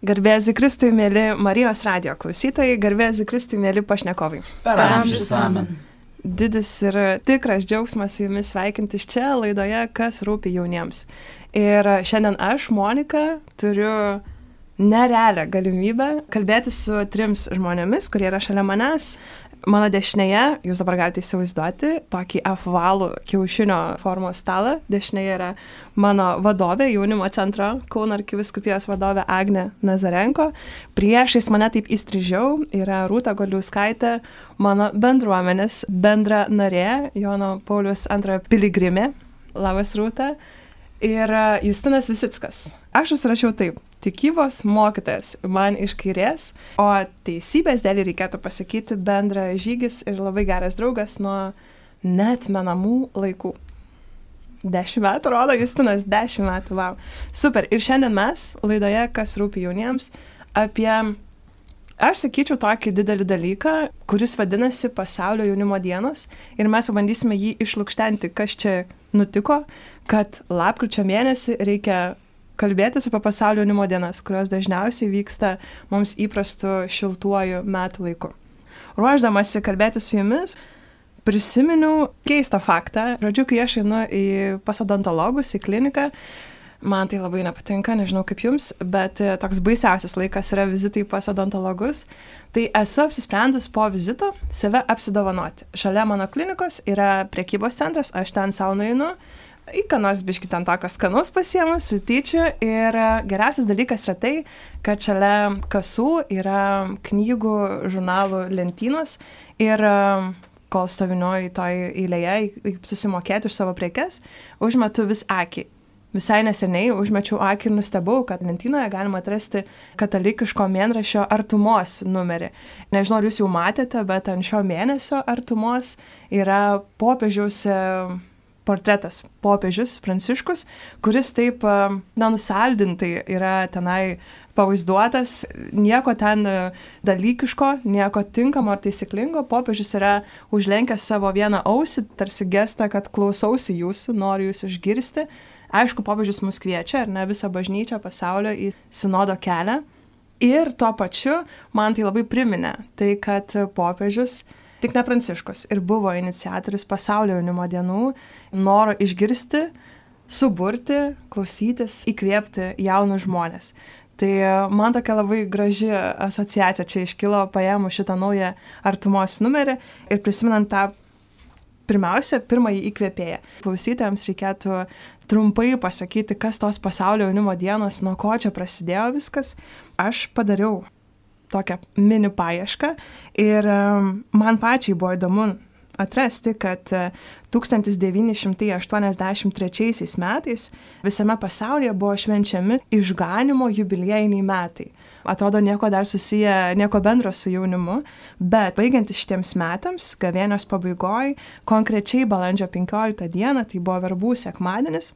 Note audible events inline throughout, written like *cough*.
Garbėsiu Kristui, mėly Marijos radio klausytojai, garbėsiu Kristui, mėly pašnekovai. Per amžius amen. Didis ir tikras džiaugsmas su jumis sveikintis čia laidoje, kas rūpi jauniems. Ir šiandien aš, Monika, turiu nerealią galimybę kalbėti su trims žmonėmis, kurie yra šalia manęs. Mano dešinėje, jūs dabar galite įsivaizduoti, tokį apvalų kiaušinio formos stalą. Dešinėje yra mano vadovė, jaunimo centro Kauno arkiviskupijos vadovė Agne Nazarenko. Priešais mane taip įstrižiau yra Rūta Goliuskaitė, mano bendruomenės bendra narė, Jono Paulius antrojo piligrimė. Labas Rūta. Ir Justinas Visickas. Aš užsirašiau taip tikybos mokytojas man iš kairės, o teisybės dėlį reikėtų pasakyti bendra žygis ir labai geras draugas nuo net menamų laikų. Dešimt metų, rodo Justinas, dešimt metų, wow. Super. Ir šiandien mes laidoje, kas rūpi jauniems, apie, aš sakyčiau, tokį didelį dalyką, kuris vadinasi Pasaulio jaunimo dienos. Ir mes pabandysime jį išlūkštenti, kas čia nutiko, kad lapkričio mėnesį reikia kalbėtis apie pasaulio jaunimo dienas, kurios dažniausiai vyksta mums įprastu šiltuoju metų laiku. Ruoždamasi kalbėti su jumis, prisiminiau keistą faktą. Žodžiu, kai aš einu į pasodontologus, į kliniką, man tai labai nepatinka, nežinau kaip jums, bet toks baisiausias laikas yra vizitai pas odontologus. Tai esu apsisprendus po vizito save apsidovanoti. Šalia mano klinikos yra priekybos centras, aš ten savo nueinu, į ką nors biški ten tokio skanaus pasiemu, sultyčių. Ir geriausias dalykas yra tai, kad šalia kasų yra knygų, žurnalų lentynos ir kol stoviniuoju toj eilėje susimokėti už savo prekes, užmetu vis akį. Visai neseniai užmečiau akį ir nustebau, kad lentynoje galima atrasti katalikiško mėnrašio artumos numerį. Nežinau, ar jūs jau matėte, bet ant šio mėnesio artumos yra popiežiaus portretas popiežius Pranciškus, kuris taip, na, nusaldintai yra tenai pavaizduotas, nieko ten dalykiško, nieko tinkamo ar taisyklingo, popiežius yra užlenkęs savo vieną ausį, tarsi gestą, kad klausausi jūsų, noriu jūs išgirsti. Aišku, popiežius mus kviečia, ar ne visą bažnyčią pasaulio į sinodo kelią. Ir tuo pačiu man tai labai priminė, tai kad popiežius Tik ne Pranciškus ir buvo iniciatorius pasaulio jaunimo dienų, noro išgirsti, suburti, klausytis, įkvėpti jaunus žmonės. Tai man tokia labai graži asociacija čia iškilo paėmus šitą naują artumos numerį ir prisimenant tą pirmiausia, pirmąjį įkvėpėją. Klausytėjams reikėtų trumpai pasakyti, kas tos pasaulio jaunimo dienos, nuo ko čia prasidėjo viskas. Aš padariau tokią mini paiešką ir man pačiai buvo įdomu atrasti, kad 1983 metais visame pasaulyje buvo švenčiami išganimo jubiliejiniai metai. Atrodo, nieko dar susiję, nieko bendro su jaunimu, bet baigiantis šitiems metams, gavėnios pabaigoje, konkrečiai balandžio 15 dieną, tai buvo verbų sekmadienis,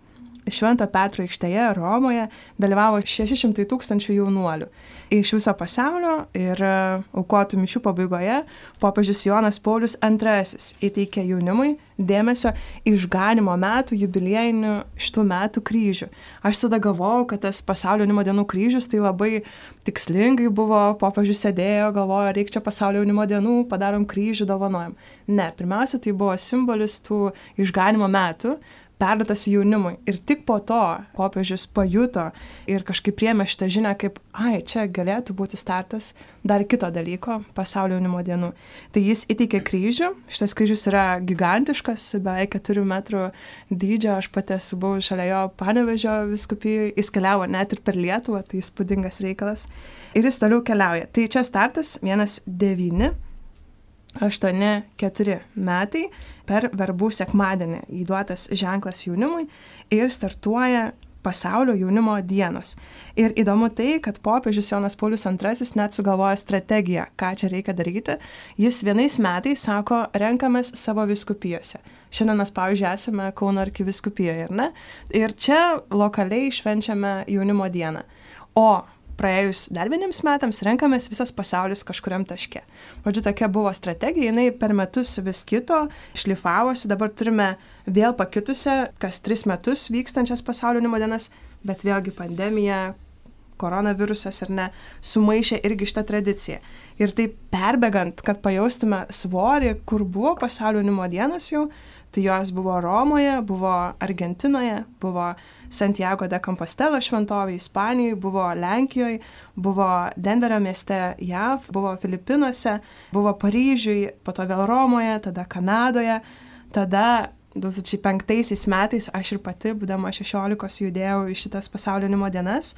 Švento Petro aikštėje Romoje dalyvavo 600 tūkstančių jaunuolių iš viso pasaulio ir e, aukotų mišių pabaigoje popiežius Jonas Paulius II įteikė jaunimui dėmesio išganimo metų jubiliejinių šitų metų kryžių. Aš tada galvojau, kad tas pasaulio jaunimo dienų kryžius tai labai tikslingai buvo, popiežius sėdėjo, galvojo, reikia čia pasaulio jaunimo dienų, padarom kryžių, dovanojam. Ne, pirmiausia, tai buvo simbolis tų išganimo metų, perduotas jaunimui. Ir tik po to popiežius pajuto ir kažkaip priemė šitą žinią kaip, ai, čia galėtų būti startas dar kito dalyko - pasaulio jaunimo dienų. Tai jis įteikė kryžių, šitas kryžius yra gigantiškas, beveik 4 metrų dydžio, aš pati esu buvus šalia jo panevežio viskupijoje, jis keliavo net ir per Lietuvą, tai įspūdingas reikalas. Ir jis toliau keliauja. Tai čia startas 1.9 8-4 metai per verbų sekmadienį įduotas ženklas jaunimui ir startuoja pasaulio jaunimo dienos. Ir įdomu tai, kad popiežius Jonas Paulius II net sugalvoja strategiją, ką čia reikia daryti. Jis vienais metais sako, renkamės savo viskupijose. Šiandien mes, pavyzdžiui, esame Kauno arkiviskupijoje, ar ne? Ir čia lokaliai švenčiame jaunimo dieną. O praėjus dar vieniems metams renkamės visas pasaulis kažkuriam taške. Žodžiu, tokia buvo strategija, jinai per metus vis kito, šlifavosi, dabar turime vėl pakitusią, kas tris metus vykstančias pasaulio jaunimo dienas, bet vėlgi pandemija, koronavirusas ar ne, sumaišė irgi šitą tradiciją. Ir taip perbėgant, kad pajaustume svorį, kur buvo pasaulio jaunimo dienos jau, tai jos buvo Romoje, buvo Argentinoje, buvo Santiago de Compostela šventovė Ispanijoje, buvo Lenkijoje, buvo Denverio mieste JAV, buvo Filipinuose, buvo Paryžiui, po to vėl Romoje, tada Kanadoje, tada 2005 metais aš ir pati, būdama 16, judėjau į šitas pasaulio jaunimo dienas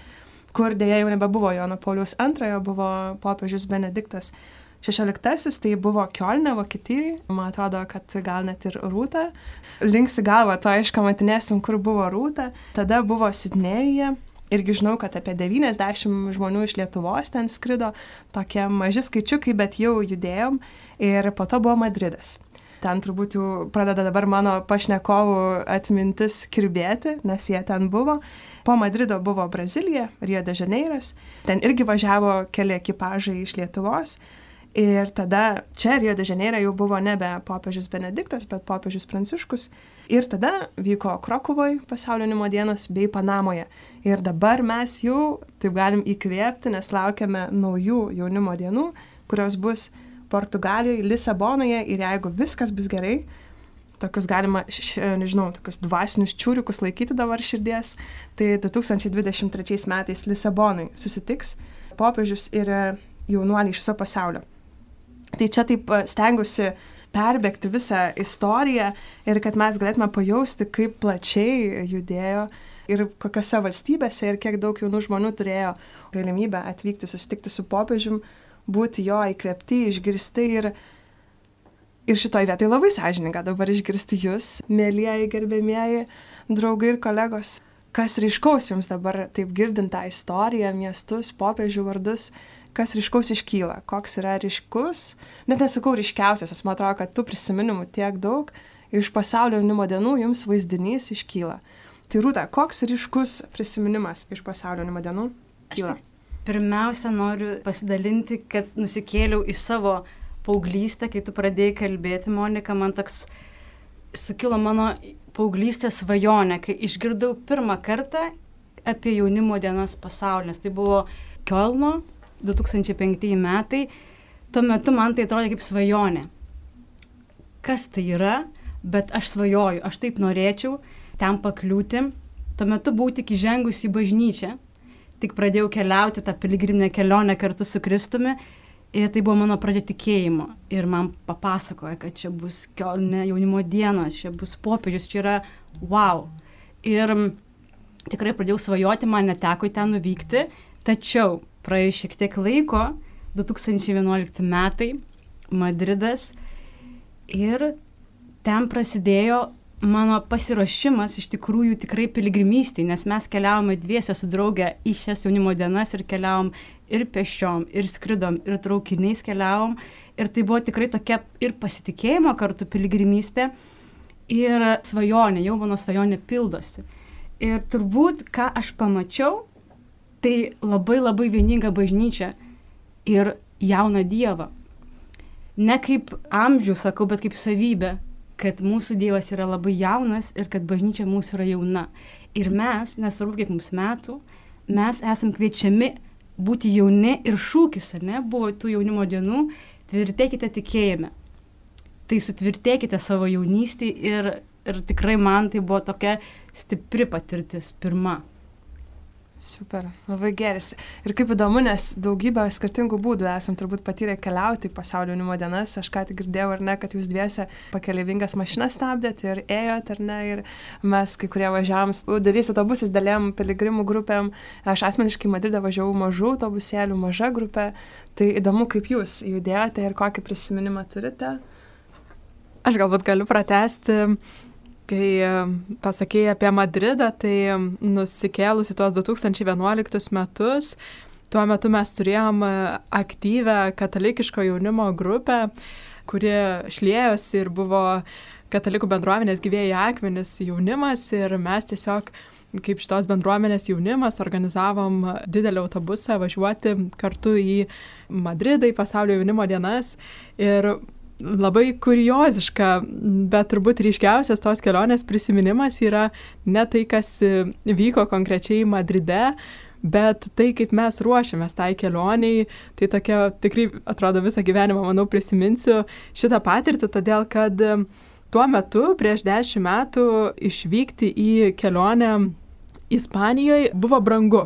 kur dėja jau nebebuvo Jono Paulius II, buvo popiežius Benediktas XVI, tai buvo Kielne, Vokietijoje, man atrodo, kad gal net ir Rūta. Linksi galvą, to aišku, matinėsim, kur buvo Rūta. Tada buvo Sidnėje. Irgi žinau, kad apie 90 žmonių iš Lietuvos ten skrido, tokie maži skaičiukai, bet jau judėjom. Ir po to buvo Madridas. Ten turbūt jau pradeda dabar mano pašnekovų atmintis kirbėti, nes jie ten buvo. Po Madrido buvo Brazilija, Rio de Žaneiras, ten irgi važiavo keli ekipažai iš Lietuvos. Ir tada čia Rio de Žaneire jau buvo nebe popiežius Benediktas, bet popiežius Pranciškus. Ir tada vyko Krokuvoje pasaulio jaunimo dienos bei Panamoje. Ir dabar mes jau taip galim įkvėpti, nes laukiame naujų jaunimo dienų, kurios bus Portugalijoje, Lisabonoje ir jeigu viskas bus gerai, tokius galima, nežinau, tokius dvasinius čiūriukus laikyti dabar širdies. Tai 2023 metais Lisabonui susitiks popiežius ir jaunuoliai iš viso pasaulio. Tai čia taip e, stengiuosi perbėgti visą istoriją ir kad mes galėtume pajausti, kaip plačiai judėjo ir kokiose valstybėse ir kiek daug jaunų žmonių turėjo galimybę atvykti, susitikti su popiežium, būti jo įkvėpti, išgirsti ir Ir šitoj vietoj labai sąžininga dabar išgirsti jūs, mėlyjeji, gerbėmieji draugai ir kolegos. Kas ryškaus jums dabar, taip girdint tą istoriją, miestus, popiežių vardus, kas ryškaus iškyla, koks yra ryškus, net nesakau ryškiausias, aš man atrodo, kad tų prisiminimų tiek daug, iš pasaulio jaunimo dienų jums vaizdinys iškyla. Tai rūta, koks ryškus prisiminimas iš pasaulio jaunimo dienų kyla? Pirmiausia, noriu pasidalinti, kad nusikėliau į savo paauglystę, kai tu pradėjai kalbėti, Monika, man toks sukilo mano paauglystės svajonė, kai išgirdau pirmą kartą apie jaunimo dienos pasaulį, nes tai buvo Kielno 2005 metai, tuo metu man tai atrodė kaip svajonė. Kas tai yra, bet aš svajoju, aš taip norėčiau ten pakliūti. Tuo metu buvau tik įžengus į bažnyčią, tik pradėjau keliauti tą piligriminę kelionę kartu su Kristumi Ir tai buvo mano pradžia tikėjimo. Ir man papasakoja, kad čia bus Kielne jaunimo dienos, čia bus popiežius, čia yra wow. Ir tikrai pradėjau svajoti, man neteko ten nuvykti, tačiau praėjus šiek tiek laiko, 2011 metai, Madridas, ir ten prasidėjo mano pasiruošimas iš tikrųjų tikrai piligrimystėj, nes mes keliavome dviese su drauge į šias jaunimo dienas ir keliavom ir pešiom, ir skridom, ir traukiniais keliavom. Ir tai buvo tikrai tokia ir pasitikėjimo kartu piligrimystė, ir svajonė, jau mano svajonė pildosi. Ir turbūt, ką aš pamačiau, tai labai labai vieninga bažnyčia ir jauną Dievą. Ne kaip amžių sakau, bet kaip savybę, kad mūsų Dievas yra labai jaunas ir kad bažnyčia mūsų yra jauna. Ir mes, nesvarbu kiek mums metų, mes esam kviečiami būti jauni ir šūkis, ne, buvo tų jaunimo dienų, tvirtėkite tikėjime. Tai sutvirtėkite savo jaunystį ir, ir tikrai man tai buvo tokia stipri patirtis pirma. Super, labai geras. Ir kaip įdomu, nes daugybę skirtingų būdų esam turbūt patyrę keliauti į pasaulio jaunimo dienas. Aš ką tik girdėjau, ar ne, kad jūs dviese pakeleivingas mašinas stabdėt ir ėjot, ar ne, ir mes kai kurie važiavam, darys autobusais dalėm piligrimų grupėm. Aš asmeniškai Madridą važiavau mažų autobusėlių, maža grupė. Tai įdomu, kaip jūs judėjote ir kokį prisiminimą turite. Aš galbūt galiu pratesti Kai e, pasakėjai apie Madridą, tai nusikėlus į tuos 2011 metus, tuo metu mes turėjom e, aktyvę katalikiško jaunimo grupę, kuri šlėjosi ir buvo katalikų bendruomenės gyvėjai akmenis jaunimas ir mes tiesiog kaip šitos bendruomenės jaunimas organizavom didelį autobusą važiuoti kartu į Madridą, į pasaulio jaunimo dienas. Ir labai kurioziška, bet turbūt ryškiausias tos kelionės prisiminimas yra ne tai, kas vyko konkrečiai Madride, bet tai, kaip mes ruošiamės tai kelioniai, tai tokia tikrai atrodo visą gyvenimą, manau, prisiminsiu šitą patirtį, todėl kad tuo metu, prieš dešimt metų, išvykti į kelionę Ispanijoje buvo brangu.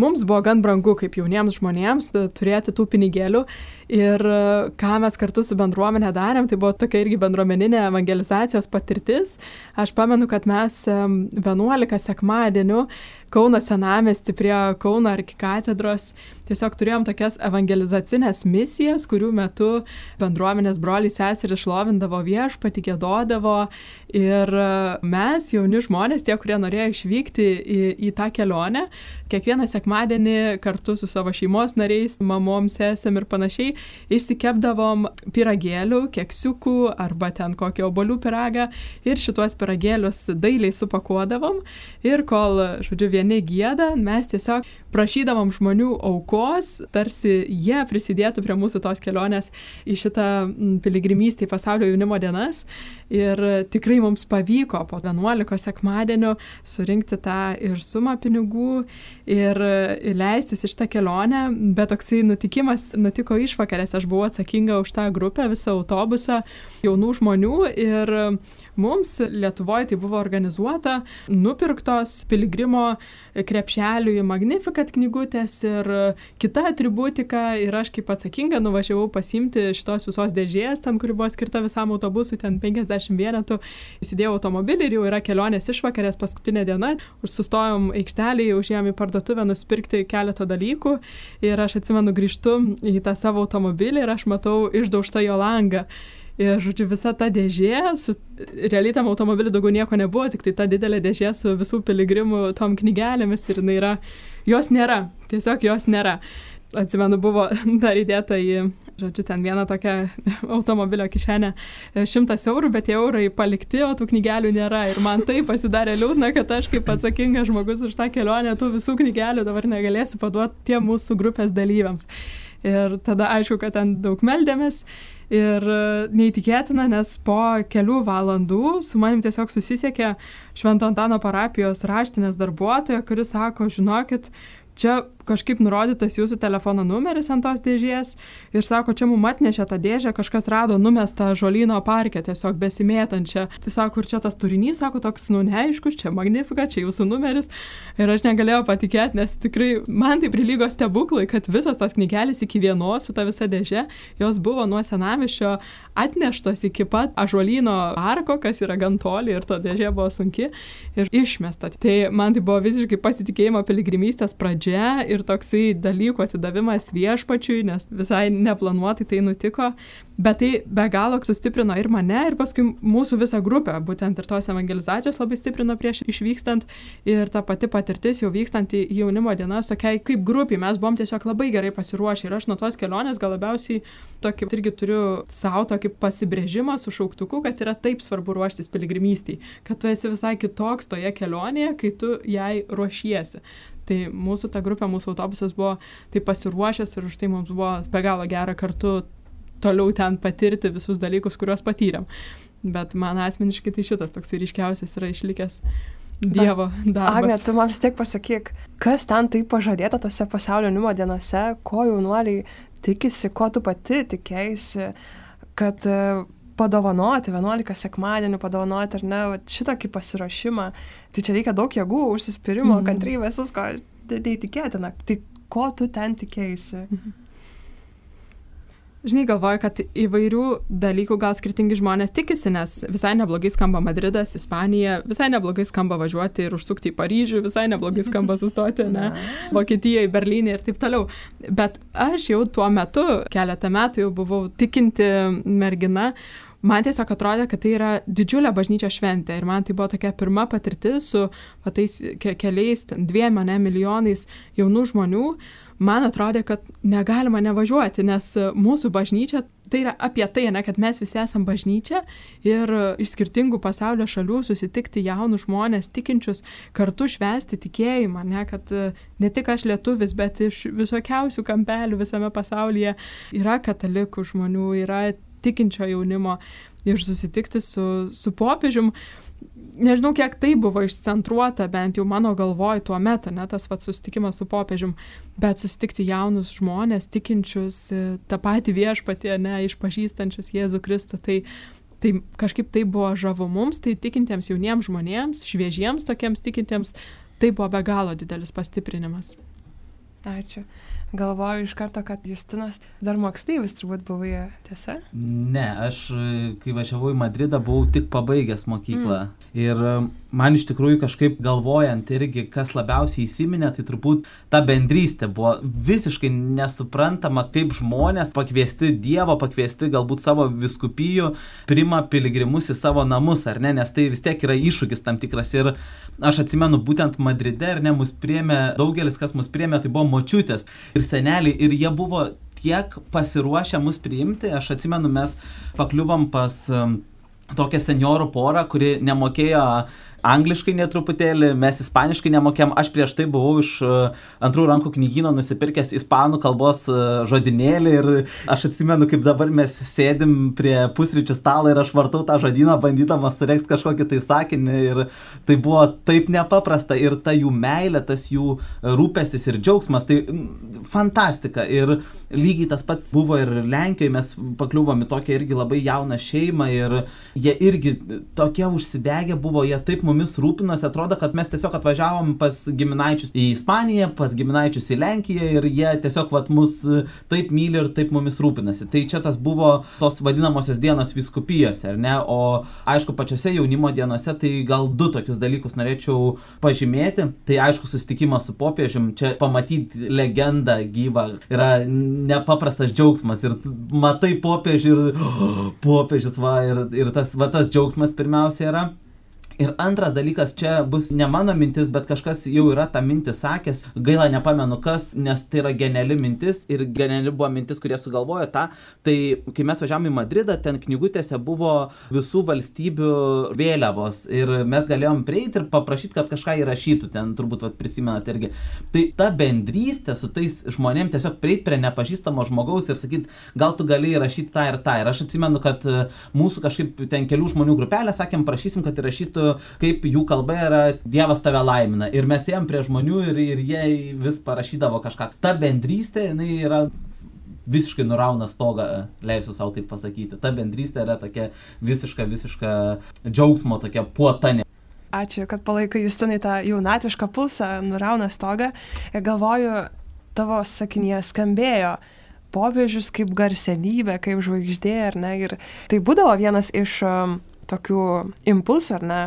Mums buvo gan brangu kaip jauniems žmonėms turėti tų pinigėlių Ir e, ką mes kartu su bendruomenė darėm, tai buvo tokia irgi bendruomeninė evangelizacijos patirtis. Aš pamenu, kad mes 11 sekmadienių Kauno senamesti prie Kauno arkikatedros. Tiesiog turėjom tokias evangelizacinės misijas, kurių metu bendruomenės broliai seserys šlovindavo viešpatį, gėdodavo. Ir mes, jauni žmonės, tie, kurie norėjo išvykti į, į tą kelionę, kiekvieną sekmadienį kartu su savo šeimos nariais, mamom, sesėm ir panašiai, išsikepdavom piragėlių, keksiukų arba ten kokį obolių piragą ir šituos piragėlius dailiai supakuodavom. Ir kol, žodžiu, vieni gėda, mes tiesiog prašydavom žmonių aukos, tarsi jie prisidėtų prie mūsų tos kelionės į šitą piligrimystę į pasaulio jaunimo dienas. Ir tikrai mums pavyko po 11 sekmadienio surinkti tą ir sumą pinigų ir leistis iš tą kelionę, bet toksai nutikimas nutiko išvakarėse, aš buvau atsakinga už tą grupę, visą autobusą jaunų žmonių ir Mums Lietuvoje tai buvo organizuota, nupirktos piligrimo krepšeliui Magnificat knygutės ir kita atributika ir aš kaip atsakinga nuvažiavau pasimti šitos visos dėžės, ten, kuri buvo skirta visam autobusui, ten 50 vienetų, įsidėjau automobilį ir jau yra kelionės išvakarės paskutinė diena, sustojom aikštelėje, užėjom į parduotuvę nusipirkti keletą dalykų ir aš atsimenu grįžtu į tą savo automobilį ir aš matau išdaužtą jo langą. Ir, žodžiu, visa ta dėžė, su, realiai tam automobiliu daugiau nieko nebuvo, tik tai ta didelė dėžė su visų piligrimų tom knygelėmis ir jinai yra, jos nėra, tiesiog jos nėra. Atsimenu, buvo *laughs* dar įdėta į, žodžiu, ten vieną tokią *laughs* automobilio kišenę e, šimtas eurų, bet tie eurai palikti, o tų knygelių nėra. Ir man tai pasidarė liūdna, kad aš kaip atsakingas žmogus už tą kelionę tų visų knygelių dabar negalėsiu paduoti tiem mūsų grupės dalyviams. Ir tada aišku, kad ten daug meldėmės Ir e, neįtikėtina, nes po kelių valandų su manim tiesiog susisiekė Švento Antano parapijos raštinės darbuotoja, kuris sako, žinokit, čia kažkaip nurodytas jūsų telefono numeris ant tos dėžės ir sako, čia mum atnešė tą dėžę, kažkas rado numestą žolino parke, tiesiog besimėtančią. Tai sako, ir čia tas turinys, sako, toks, nu neaiškus, čia magnifika, čia jūsų numeris. Ir aš negalėjau patikėti, nes tikrai man tai prilygo stebuklai, kad visos tos knygelės iki vienos su ta visa dėžė, jos buvo nuo senamišio atneštos iki pat ažuolino parko, kas yra gan toli ir ta dėžė buvo sunki ir išmesta. Tai man tai buvo visiškai pasitikėjimo piligrimystės pradžia ir toksai dalykų atidavimas viešpačiui, nes visai neplanuotai tai nutiko, bet tai be galo sustiprino ir mane, ir paskui mūsų visą grupę, būtent ir tos evangelizacijos labai stiprino prieš išvykstant. Ir ta pati patirtis jau vykstant į jaunimo dienas, tokiai kaip grupiai, mes buvom tiesiog labai gerai pasiruošę. Ir aš nuo tos kelionės gal labiausiai tokį irgi turiu savo tokį pasibrėžimą su šauktuku, kad yra taip svarbu ruoštis piligrimystėj, kad tu esi visai kitoks toje kelionėje, kai tu jai ruošiesi. Tai mūsų ta grupė, mūsų autobusas buvo taip pasiruošęs ir už tai mums buvo be galo gera kartu toliau ten patirti visus dalykus, kuriuos patyrėm. Bet man asmeniškai tai šitas toks ryškiausias yra išlikęs Dievo darbas. Agne, tu man vis tiek pasakyk, kas ten taip pažadėta tose pasaulio jaunimo dienose, ko jaunuoliai tikisi, ko tu pati tikėjai, kad padovanoti, 11 sekmadienių padovanoti, ar ne, šitokį pasiruošimą, tai čia reikia daug jėgų, užsispyrimo, mm. kantrybės, visko, neįtikėtina. Tai ko tu ten tikėjai? Mhm. Žinai, galvoju, kad įvairių dalykų gal skirtingi žmonės tikisi, nes visai neblogai skamba Madridas, Ispanija, visai neblogai skamba važiuoti ir užsukti į Paryžių, visai neblogai skamba sustoti, ne, *laughs* Vokietijoje, Berlyne ir taip toliau. Bet aš jau tuo metu, keletą metų jau buvau tikinti mergina, man tiesiog atrodė, kad tai yra didžiulė bažnyčio šventė ir man tai buvo tokia pirma patirtis su va, tais ke keliais, dviem mane milijonais jaunų žmonių. Man atrodė, kad negalima nevažiuoti, nes mūsų bažnyčia tai yra apie tai, ne, kad mes visi esame bažnyčia ir iš skirtingų pasaulio šalių susitikti jaunus žmonės, tikinčius, kartu švesti tikėjimą, ne, kad ne tik aš lietuvis, bet iš visokiausių kampelių visame pasaulyje yra katalikų žmonių, yra tikinčio jaunimo ir susitikti su, su popiežium. nežinau, kiek tai buvo išcentruota, bent jau mano galvoj tuo metu, ne tas pats susitikimas su popiežium, bet susitikti jaunus žmonės, tikinčius e, tą patį viešpatį, ne, išpažįstančius Jėzų Kristų, tai, tai kažkaip tai buvo žavu mums, tai tikintiems jauniems žmonėms, šviežiems tokiems tikintiems, tai buvo be galo didelis pastiprinimas. Ačiū. Galvoju iš karto, kad Justinas dar moksleivis turbūt buvai, tiesa? Ne, aš kai važiavau į Madridą buvau tik pabaigęs mokyklą. Mm. Ir man iš tikrųjų kažkaip galvojant irgi, kas labiausiai įsiminė, tai turbūt ta bendrystė buvo visiškai nesuprantama, kaip žmonės pakviesti Dievo, pakviesti galbūt savo viskupijų, prima piligrimus į savo namus, ar ne, nes tai vis tiek yra iššūkis tam tikras. Ir aš atsimenu, būtent Madride, ar ne, mus priemė, daugelis, kas mus priemė, tai buvo močiutės ir seneliai, ir jie buvo tiek pasiruošę mus priimti. Aš atsimenu, mes pakliuvom pas tokią seniorų porą, kuri nemokėjo angliškai netruputėlį, mes ispaniškai nemokėm, aš prieš tai buvau iš e, antrų rankų knygyno nusipirkęs ispanų kalbos e, žodinėlį ir aš atsimenu, kaip dabar mes sėdim prie pusryčių stalo ir aš vartau tą žodyną, bandydamas sureikti kažkokį tai sakinį ir tai buvo taip nepaprasta. Ir ta jų meilė, tas jų rūpestis ir džiaugsmas, tai fantastika. Ir lygiai tas pats buvo ir Lenkijoje, mes pakliuvom į tokią irgi labai jauną šeimą ir jie irgi tokie užsidegę buvo, jie taip mumis rūpinosi, atrodo, kad mes tiesiog atvažiavom pas giminaičius į Ispaniją, pas giminaičius į Lenkiją ir jie tiesiog vat, mus taip myli ir taip mumis rūpinasi. Tai čia tas buvo tos vadinamosios dienos viskupijose, ar ne? O aišku, pačiose jaunimo dienose tai gal du tokius dalykus norėčiau pažymėti. Tai aišku, susitikimas su popiežium, čia pamatyti legendą gyvą yra nepaprastas džiaugsmas ir matai popiežių ir oh, *gasps* popiežius va ir, ir tas, va, tas džiaugsmas pirmiausia yra. Ir antras dalykas, čia bus ne mano mintis, bet kažkas jau yra tą mintį sakęs, gaila nepamenu kas, nes tai yra geniali mintis ir geniali buvo mintis, kurie sugalvojo tą. Tai kai mes važiavome į Madridą, ten knygutėse buvo visų valstybių vėliavos ir mes galėjom prieiti ir paprašyti, kad kažką įrašytų, ten turbūt vat, prisimenat irgi. Tai ta bendrystė su tais žmonėm tiesiog prieiti prie nepažįstamo žmogaus ir sakyti, gal tu gali įrašyti tą ir tą. Ir aš atsimenu, kad mūsų kažkaip ten kelių žmonių grupelė sakėm, prašysim, kad įrašytų kaip jų kalba yra Dievas tave laimina. Ir mes ėjom prie žmonių ir, ir jie vis parašydavo kažką. Ta bendrystė, jinai yra visiškai nurauna stogą, leisiu savo taip pasakyti. Ta bendrystė yra tokia visiška, visiška džiaugsmo, tokia puotanė. Ačiū, kad palaikai Justinai tą jaunatvišką pulsą, nurauna stogą. Galvoju, tavo sakinėje skambėjo popiežius kaip garsenybė, kaip žvaigždė, ar ne? Ir tai būdavo vienas iš um, tokių impulsų, ar ne?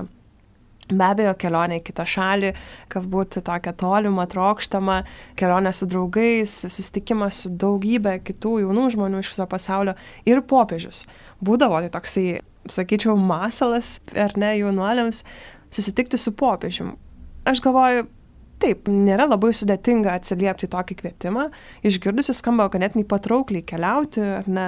Be abejo, kelionė į kitą šalį, galbūt tokia tolima, trokštama, kelionė su draugais, susitikimas su daugybė kitų jaunų žmonių iš viso pasaulio ir popiežius. Būdavo tai toksai, sakyčiau, masalas, ar ne, jaunuoliams susitikti su popiežium. Aš galvoju, taip, nėra labai sudėtinga atsiliepti tokį kvietimą, išgirdusi skamba ganėtinai patraukliai keliauti, ar ne,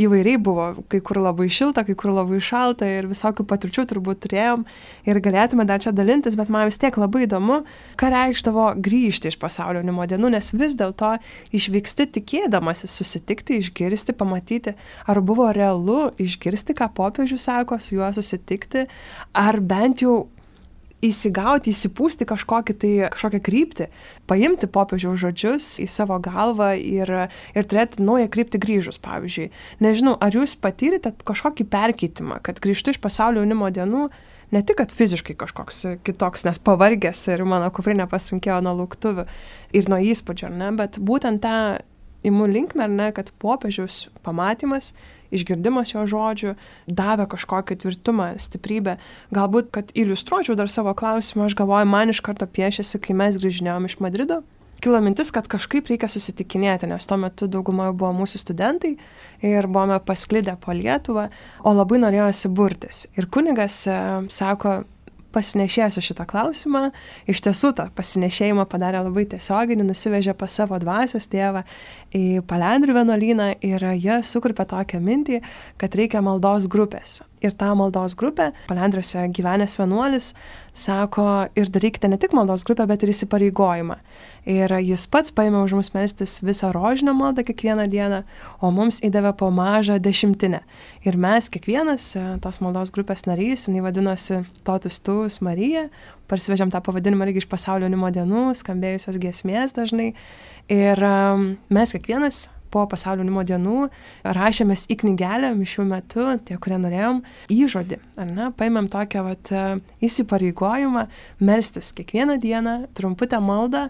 įvairiai buvo, kai kur labai šilta, kai kur labai šalta ir visokių patirčių turbūt turėjom ir galėtume dar čia dalintis, bet man vis tiek labai įdomu, ką reikštavo grįžti iš pasaulio jaunimo dienų, nes vis dėlto išvyksti tikėdamasis susitikti, išgirsti, pamatyti, ar buvo realu išgirsti, ką popiežius sako, su juo susitikti, ar bent jau įsigauti, įsipūsti kažkokį tai, kažkokią kryptį, paimti popiežiaus žodžius į savo galvą ir, ir turėti naują kryptį grįžus, pavyzdžiui. Nežinau, ar jūs patyrėte kažkokį perkeitimą, kad grįžtu iš pasaulio jaunimo dienų, ne tik, kad fiziškai kažkoks kitoks, nes pavargęs ir mano kuprinė pasunkėjo nuo lauktuvių ir nuo įspūdžio, ne, bet būtent tą imu linkmę, ne, kad popiežiaus pamatymas, išgirdimas jo žodžių davė kažkokią tvirtumą, stiprybę. Galbūt, kad iliustruočiau dar savo klausimą, aš galvoju, man iš karto piešėsi, kai mes grįžinėjom iš Madrido. Kilo mintis, kad kažkaip reikia susitikinėti, nes tuo metu daugumoje buvo mūsų studentai ir buvome pasklidę po Lietuvą, o labai norėjosi burtis. Ir kunigas e, sako, pasinešėsiu šitą klausimą. Iš tiesų tą pasinešėjimą padarė labai tiesioginį, nusivežė pas savo dvasios tėvą į Palendrių vienuolyną ir jie sukurpė tokią mintį, kad reikia maldos grupės. Ir tą maldos grupę. Palendriuose gyvenęs vienuolis sako, ir darykite ne tik maldos grupę, bet ir įsipareigojimą. Ir jis pats paėmė už mus melstis visą rožinę maldą kiekvieną dieną, o mums įdavė po mažą dešimtinę. Ir mes kiekvienas e, tos maldos grupės narys, jinai vadinosi Totus Tus Marija, parsivežėm tą pavadinimą irgi iš pasaulio jaunimo dienų, skambėjusios giesmės dažnai. Ir um, mes kiekvienas po pasaulio jaunimo dienų rašėmės į knygelę mišių metu, tie, kurie norėjom, įžodį, ar ne, paėmėm tokią vat, įsipareigojimą melstis kiekvieną dieną, trumputę maldą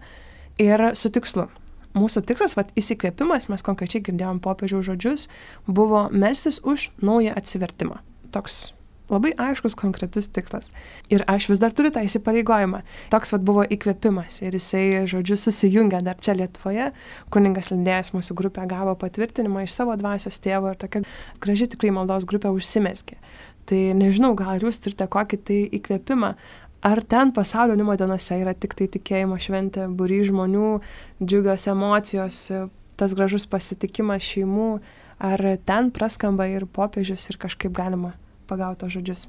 ir su tikslu. Mūsų tikslas, vat, įsikvėpimas, mes konkrečiai girdėjom popiežiaus žodžius, buvo melstis už naują atsivertimą. Toks Labai aiškus, konkretus tikslas. Ir aš vis dar turiu tą įsipareigojimą. Toks vad buvo įkvėpimas ir jisai, žodžiu, susijungia dar čia Lietuvoje. Kuningas lindėjas mūsų grupė gavo patvirtinimą iš savo dvasios tėvo ir tokia graži tikrai maldos grupė užsimeskė. Tai nežinau, gal jūs turite kokį tai įkvėpimą. Ar ten pasaulio jaunimo dienose yra tik tai tikėjimo šventė, būry žmonių, džiugios emocijos, tas gražus pasitikimas šeimų, ar ten praskamba ir popiežius ir kažkaip galima pagauto žodžius.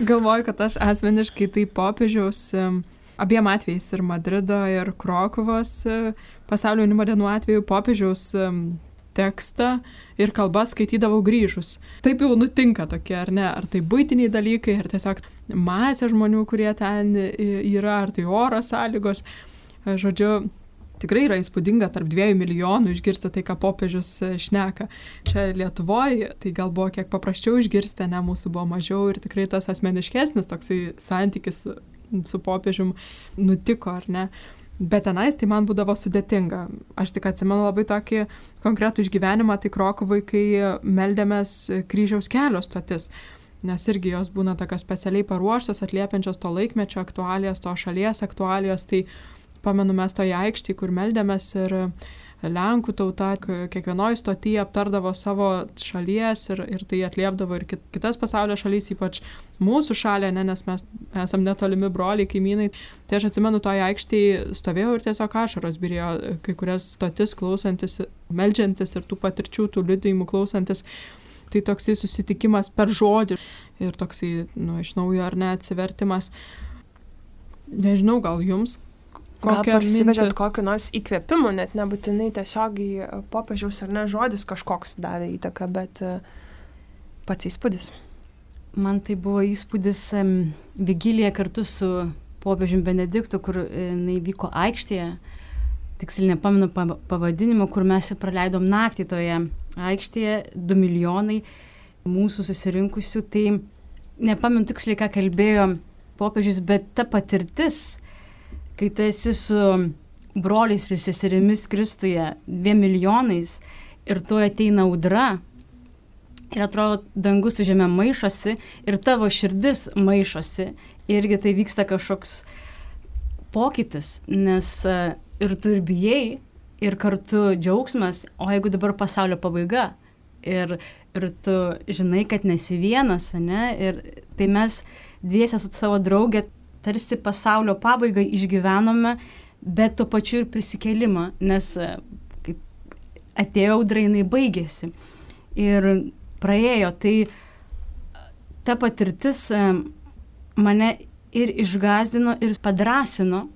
Galvoju, kad aš asmeniškai tai popiežiaus abiem atvejais ir Madrido, ir Krokovos e, pasaulio jaunimo dienų atveju popiežiaus tekstą ir kalbas skaitydavau grįžus. Taip jau nutinka tokie, ar ne? Ar tai būtiniai dalykai, ar tiesiog masė žmonių, kurie ten yra, ar tai oro sąlygos. Žodžiu, tikrai yra įspūdinga tarp dviejų milijonų išgirsti tai, ką popiežius e, šneka. Čia Lietuvoje tai gal buvo kiek paprasčiau išgirsti, ne mūsų buvo mažiau ir tikrai tas asmeniškesnis toksai santykis su popiežium nutiko, ar ne. Bet tenais tai man būdavo sudėtinga. Aš tik atsimenu labai tokį konkretų išgyvenimą, tai Krokovai, kai meldėmės kryžiaus kelio stotis. Nes irgi jos būna tokios specialiai paruoštos, atliepiančios to laikmečio aktualijas, to šalies aktualijas. Tai pamenu mes toje aikštėje, kur meldėmės ir Lenkų tauta kiekvienoje stotyje aptardavo savo šalies ir, ir tai atliepdavo ir kitas pasaulio šalys, ypač mūsų šalė, ne, nes mes esame netolimi broliai, kaimynai. Tai aš atsimenu, toje aikštėje stovėjau ir tiesiog ašaros birėjo kai kurias stotis klausantis, melžiantis ir tų patirčių, tų liudėjimų klausantis. Tai toksai susitikimas per žodį ir toksai, nu, iš naujo ar ne atsivertimas. Nežinau, gal jums Gal parsivežėt kokį nors įkvėpimų, net nebūtinai tiesiogiai e, popiežiaus ar ne žodis kažkoks davė įtaką, bet e, pats įspūdis. Man tai buvo įspūdis vigilija kartu su popiežiumi Benediktu, kur e, jinai vyko aikštėje, tiksliai nepamenu pavadinimo, kur mes praleidom naktį toje aikštėje, 2 milijonai mūsų susirinkusių, tai nepamenu tiksliai, ką kalbėjo popiežius, bet ta patirtis, kai tu esi su broliais ir seserimis Kristuje, dviem milijonais ir tu ateina audra ir atrodo dangus su žemė maišosi ir tavo širdis maišosi irgi tai vyksta kažkoks pokytis, nes e, ir tu ir bijai ir kartu džiaugsmas, o jeigu dabar pasaulio pabaiga ir, ir tu žinai, kad nesi vienas, ne, ir tai mes dviese su savo draugė tarsi pasaulio pabaigą išgyvenome, bet tuo pačiu ir prisikelimą, nes e, kaip atėjo audra, jinai baigėsi. Ir praėjo, tai ta patirtis e, mane ir išgazino, ir padrasino,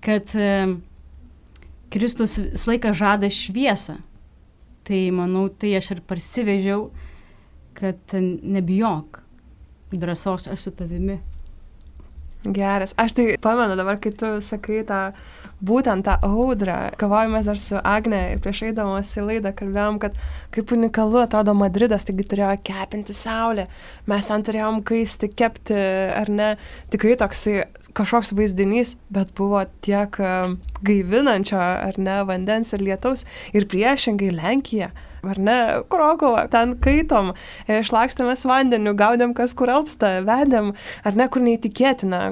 kad e, Kristus visą laiką žada šviesą. Tai manau, tai aš ir parsivežiau, kad nebijok, drąsos aš su tavimi. Geras. Aš tai pamenu dabar, kai tu sakai tą, būtent tą audrą. Kavojomės dar su Agne ir prieš eidamas į laidą kalbėjom, kad kaip unikalu atrodo Madridas, taigi turėjo kepinti saulę. Mes ten turėjom kaisti, kepti, ar ne. Tikrai toksai kažkoks vaizdinys, bet buvo tiek gaivinančio, ar ne, vandens ir lietaus. Ir priešingai Lenkija ar ne, Krokova, ten kaitom, išlakstėmės vandeniu, gaudėm kas kur alpsta, vedėm, ar ne, kur neįtikėtina,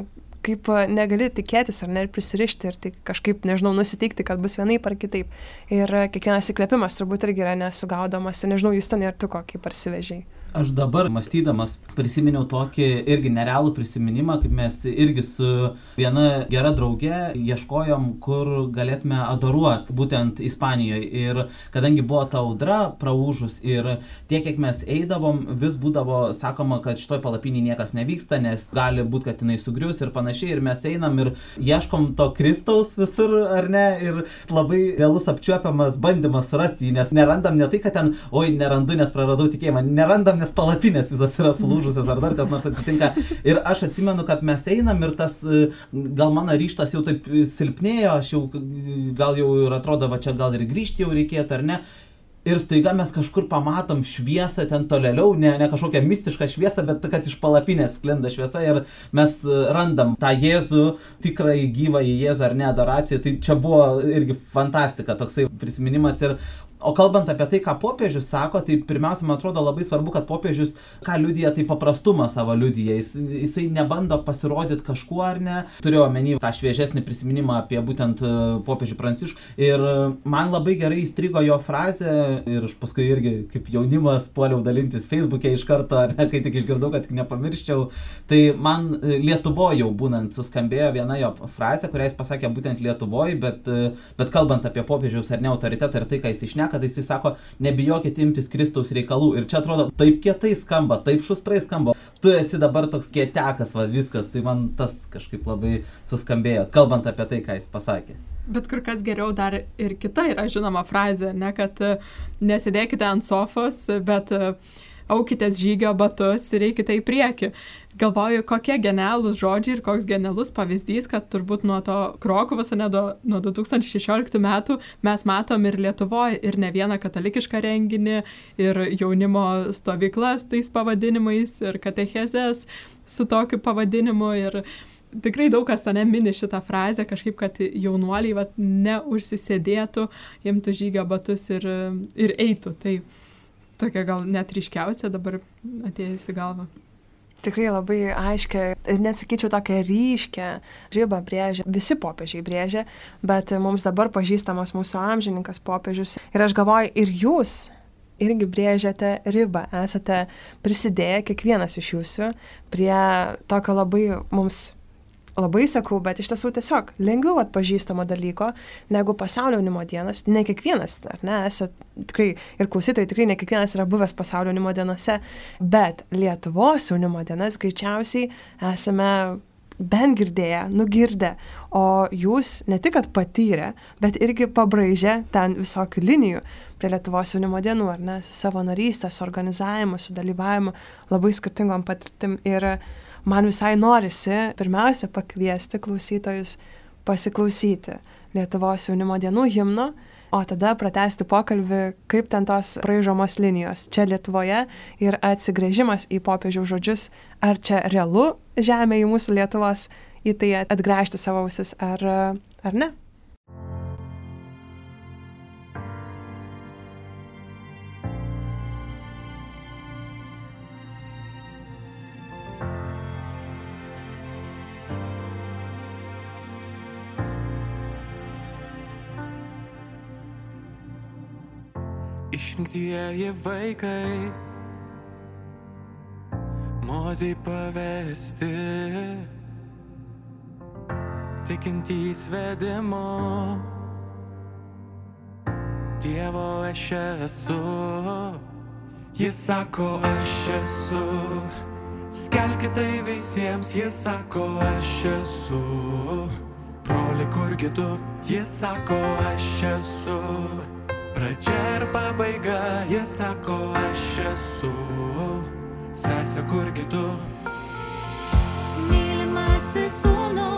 kaip negali tikėtis ar ne ir prisirišti ir tai kažkaip, nežinau, nusiteikti, kad bus vienaip ar kitaip. Ir kiekvienas įkvėpimas turbūt irgi yra nesugaudomas ir nežinau, jūs ten ir tu kokį parsivežiai. Aš dabar mąstydamas prisiminiau tokį irgi nerealų prisiminimą, kaip mes irgi su viena gera drauge ieškojom, kur galėtume adoruoti, būtent Ispanijoje. Ir kadangi buvo ta audra praūžus ir tiek, kiek mes eidavom, vis būdavo sakoma, kad šitoj palapinį niekas nevyksta, nes gali būti, kad jinai sugrius ir panašiai. Ir mes einam ir ieškom to Kristaus visur, ar ne? Ir labai realus apčiuopiamas bandymas surasti jį, nes nerandam ne tai, kad ten, oi, nerandu, nes praradau tikėjimą, nerandam, nes nes palapinės visas yra sulūžusios ar dar kas nors atsitinka. Ir aš atsimenu, kad mes einam ir tas, e, gal mano ryštas jau taip silpnėjo, aš jau gal jau ir atrodo, va čia gal ir grįžti jau reikėtų ar ne. Ir staiga mes kažkur pamatom šviesą ten tolėliau, ne, ne kažkokią mistišką šviesą, bet kad iš palapinės sklinda šviesa ir mes e, randam tą Jėzų, tikrąjį gyvą į Jėzų ar ne adoraciją. Tai čia buvo irgi fantastika, toksai prisiminimas ir O kalbant apie tai, ką popiežius sako, tai pirmiausia, man atrodo labai svarbu, kad popiežius, ką liudija, tai paprastumą savo liudyja. Jis, jisai nebando pasirodyti kažkuo ar ne. Turiu omeny tą šviežesnį prisiminimą apie būtent e, popiežių pranciškų. Ir man labai gerai įstrigo jo frazė ir aš paskui irgi kaip jaunimas puoliau dalintis Facebook'e iš karto, ar ne, kai tik išgirdau, kad tik nepamirščiau. Tai man e, Lietuvoje jau būnant suskambėjo viena jo frazė, kurią jis pasakė būtent Lietuvoje, bet, e, bet kalbant apie popiežiaus ar ne autoritetą ir tai, ką jis išneka, šneka, tai jis sako, nebijokit imtis Kristaus reikalų. Ir čia atrodo, taip kietai skamba, taip šustrai skamba. Tu esi dabar toks kietekas, va viskas, tai man tas kažkaip labai suskambėjo, kalbant apie tai, ką jis pasakė. Bet kur kas geriau dar ir kita yra žinoma frazė, ne kad e, nesidėkite ant sofos, bet uh, aukitės žygio batus ir eikite į priekį. Galvoju, kokie genialūs žodžiai ir koks genialus pavyzdys, kad turbūt nuo to Krokovas, ne nuo, nuo 2016 metų mes matom ir Lietuvoje, ir ne vieną katalikišką renginį, ir jaunimo stovyklas tais pavadinimais, ir katechezės su tokiu pavadinimu. Ir tikrai daug kas ne mini šitą frazę, kažkaip, kad jaunuoliai vat, neužsisėdėtų, imtų žygio batus ir, ir eitų. Tai tokia gal net ryškiausia dabar atėjusi galva. Tikrai labai aiškia, net sakyčiau, tokią ryškę ribą brėžia, visi popiežiai brėžia, bet mums dabar pažįstamas mūsų amžininkas popiežius. Ir aš galvoju, ir jūs irgi brėžiate ribą, esate prisidėję kiekvienas iš jūsų prie tokio labai mums labai sakau, bet iš tiesų tiesiog lengviau atpažįstamo dalyko negu pasaulio jaunimo dienos. Ne kiekvienas, ar ne, esate tikrai, ir klausytojai tikrai ne kiekvienas yra buvęs pasaulio jaunimo dienose, bet Lietuvos jaunimo dienas greičiausiai esame bent girdėję, nugirdę, o jūs ne tik, kad patyrę, bet irgi pabraižę ten visokių linijų prie Lietuvos jaunimo dienų, ar ne, su savo narystės, organizavimu, su dalyvavimu, labai skirtingom patirtim. Ir man visai norisi pirmiausia pakviesti klausytojus pasiklausyti Lietuvos jaunimo dienų himno, o tada pratesti pokalbį, kaip ten tos praaižomos linijos čia Lietuvoje ir atsigrėžimas į popiežių žodžius, ar čia realu žemė į mūsų Lietuvos, į tai atgręžti savo ausis, ar, ar ne. Išrinktieji vaikai, mozai pavesti, tikintys vedimo, Dievo aš esu, jis sako aš esu, skelkite tai visiems, jis sako aš esu, broli kurgi tu, jis sako aš esu. Pradžia ir pabaiga, jis sako, aš esu, sesė kurgi tu. Mylimasis sūnus, Dievas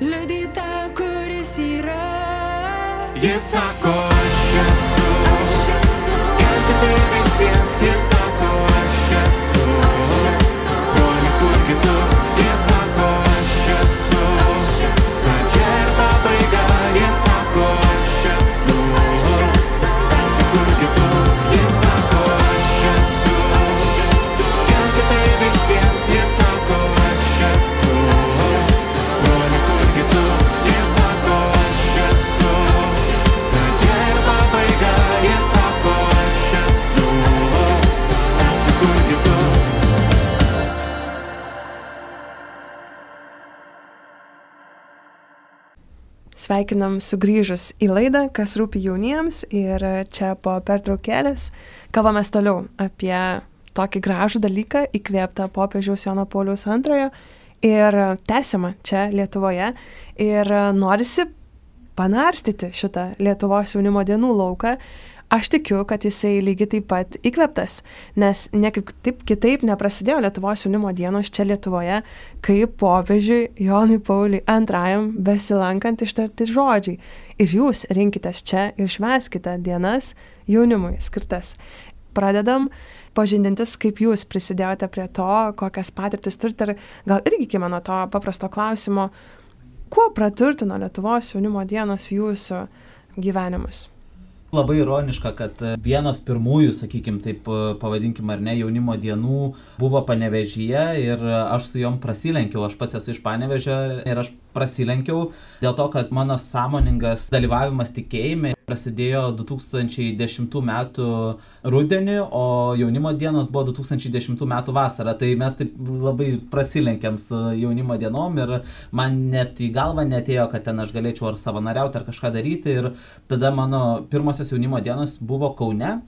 liudyta, kuris yra. jie sako, aš esu. Skelbkite visiems, jie Sveikinam sugrįžus į laidą, kas rūpi jauniems. Ir čia po pertraukėlės kalbamės toliau apie tokį gražų dalyką įkvėptą popiežiaus Jono Pauliaus antrojo. Ir tęsiamą čia Lietuvoje. Ir norisi panarstyti šitą Lietuvos jaunimo dienų lauką. Aš tikiu, kad jisai lygiai taip pat įkvėptas, nes niekaip taip kitaip neprasidėjo Lietuvos jaunimo dienos čia Lietuvoje, kaip popiežiui Jonui Pauliui antrajam besilankant ištarti žodžiai. Ir jūs rinkitės čia ir šveskite dienas jaunimui skirtas. Pradedam pažindintis, kaip jūs prisidėjote prie to, kokias patirtis turite ir gal irgi iki mano to paprasto klausimo, kuo praturtino Lietuvos jaunimo dienos jūsų gyvenimus? Labai ironiška, kad e, vienos pirmųjų, sakykime, taip e, pavadinkim ar ne, jaunimo dienų buvo panevežyje ir e, aš su juom prasilenkiau, aš pats esu iš panevežio ir aš prasilenkiau dėl to, kad mano sąmoningas dalyvavimas tikėjime prasidėjo 2010 m. rudenį, o jaunimo dienos buvo 2010 m. vasarą. Tai mes taip labai prasilenkėm su jaunimo dienom ir man net į galvą netėjo, kad ten aš galėčiau ar savanoriauti, ar kažką daryti. Ir tada mano pirmosios jaunimo dienos buvo Kaune.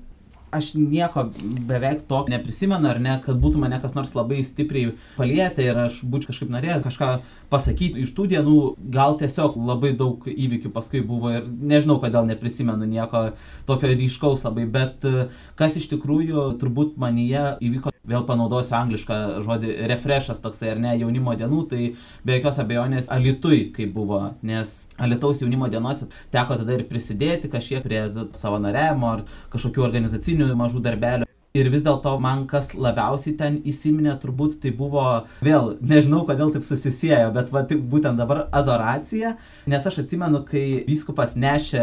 Aš nieko beveik to neprisimenu, ar ne, kad būtų mane kas nors labai stipriai palietę ir aš būčiau kažkaip norėjęs kažką pasakyti iš tų dienų, gal tiesiog labai daug įvykių paskui buvo ir nežinau, kodėl neprisimenu nieko tokio ryškaus labai, bet e, kas iš tikrųjų turbūt manyje įvyko, vėl panaudosiu anglišką žodį refreshas toksai ar ne jaunimo dienų, tai be jokios abejonės Alitui, kaip buvo, nes Alitaus jaunimo dienose teko tada ir prisidėti kažkiek prie savanoriavimo ar kažkokių organizacinių mažų darbelių. Ir vis dėlto man kas labiausiai ten įsiminė, turbūt tai buvo, vėl, nežinau kodėl taip susisiejo, bet va, taip būtent dabar adoracija, nes aš atsimenu, kai vyskupas nešė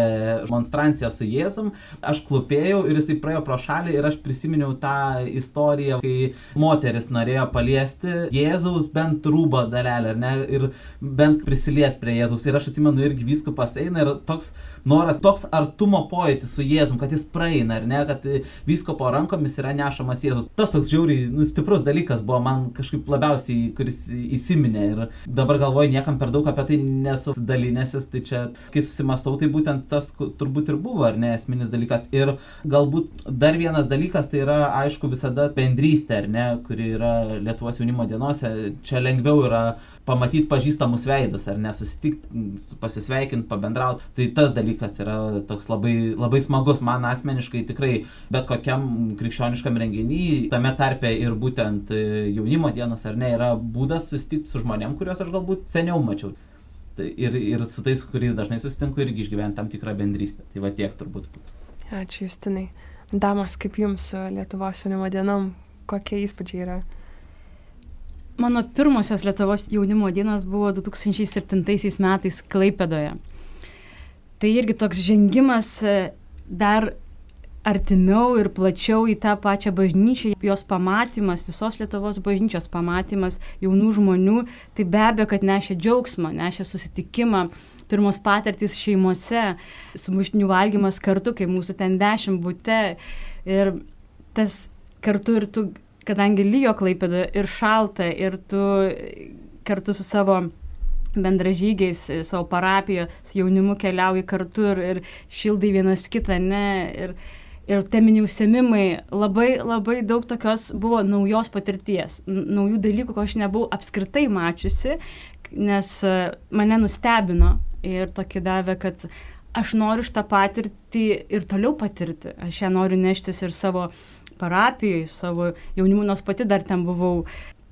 monstranciją su Jėzum, aš klupėjau ir jisai praėjo pro šalį ir aš prisiminiau tą istoriją, kai moteris norėjo paliesti Jėzaus bent rūbo dalelę, ne, ir bent prisilies prie Jėzaus. Ir aš atsimenu, irgi vyskupas eina ir toks noras, toks artumo pojūtis su Jėzum, kad jis praeina, ar ne, kad vyskupo rankomis yra nešamas Jėzus. Tas toks žiauriai nu, stiprus dalykas buvo man kažkaip labiausiai, kuris įsiminė ir dabar galvoju, niekam per daug apie tai nesu dalinęsis, tai čia, kai susimastau, tai būtent tas turbūt ir buvo, ar ne, esminis dalykas. Ir galbūt dar vienas dalykas, tai yra, aišku, visada bendrystė, ar ne, kuri yra Lietuvos jaunimo dienose, čia lengviau yra pamatyti pažįstamus veidus, ar ne, susitikti, pasisveikinti, pabendrauti. Tai tas dalykas yra toks labai, labai smagus man asmeniškai tikrai bet kokiam krikščioniškam renginiui, tame tarpe ir būtent e, jaunimo dienos, ar ne, yra būdas susitikti su žmonėm, kuriuos aš galbūt seniau mačiau. Tai ir, ir su tais, kuriais dažnai susitinku, irgi išgyventi tam tikrą bendrystę. Tai va tiek turbūt būtų. Ačiū, Justinai. Damos, kaip jums su Lietuvos jaunimo dienom, kokie įspūdžiai yra? Mano pirmosios Lietuvos jaunimo dienos buvo 2007 metais Klaipedoje. Tai irgi toks žengimas e, dar artimiau ir plačiau į tą pačią bažnyčią, jos pamatymas, visos Lietuvos bažnyčios pamatymas jaunų žmonių, tai be abejo, kad nešė džiaugsmą, nešė susitikimą, pirmos patirtys šeimose, sumuštinių valgymas kartu, kai mūsų ten dešimt būte. Ir tas kartu ir tu, kadangi lyjo klaipėda ir šalta, ir tu kartu su savo bendražygiais e, savo parapijoje, su jaunimu keliauji kartu ir, ir šildai vienas kitą, ne? Ir, ir teminiai užsiemimai, labai, labai daug tokios buvo naujos patirties, naujų dalykų, ko aš nebuvau apskritai mačiusi, nes e, mane nustebino ir tokį davė, kad aš noriu šitą patirtį ir toliau patirti. Aš ją noriu neštis ir savo parapijoje, savo jaunimu, nors pati dar ten buvau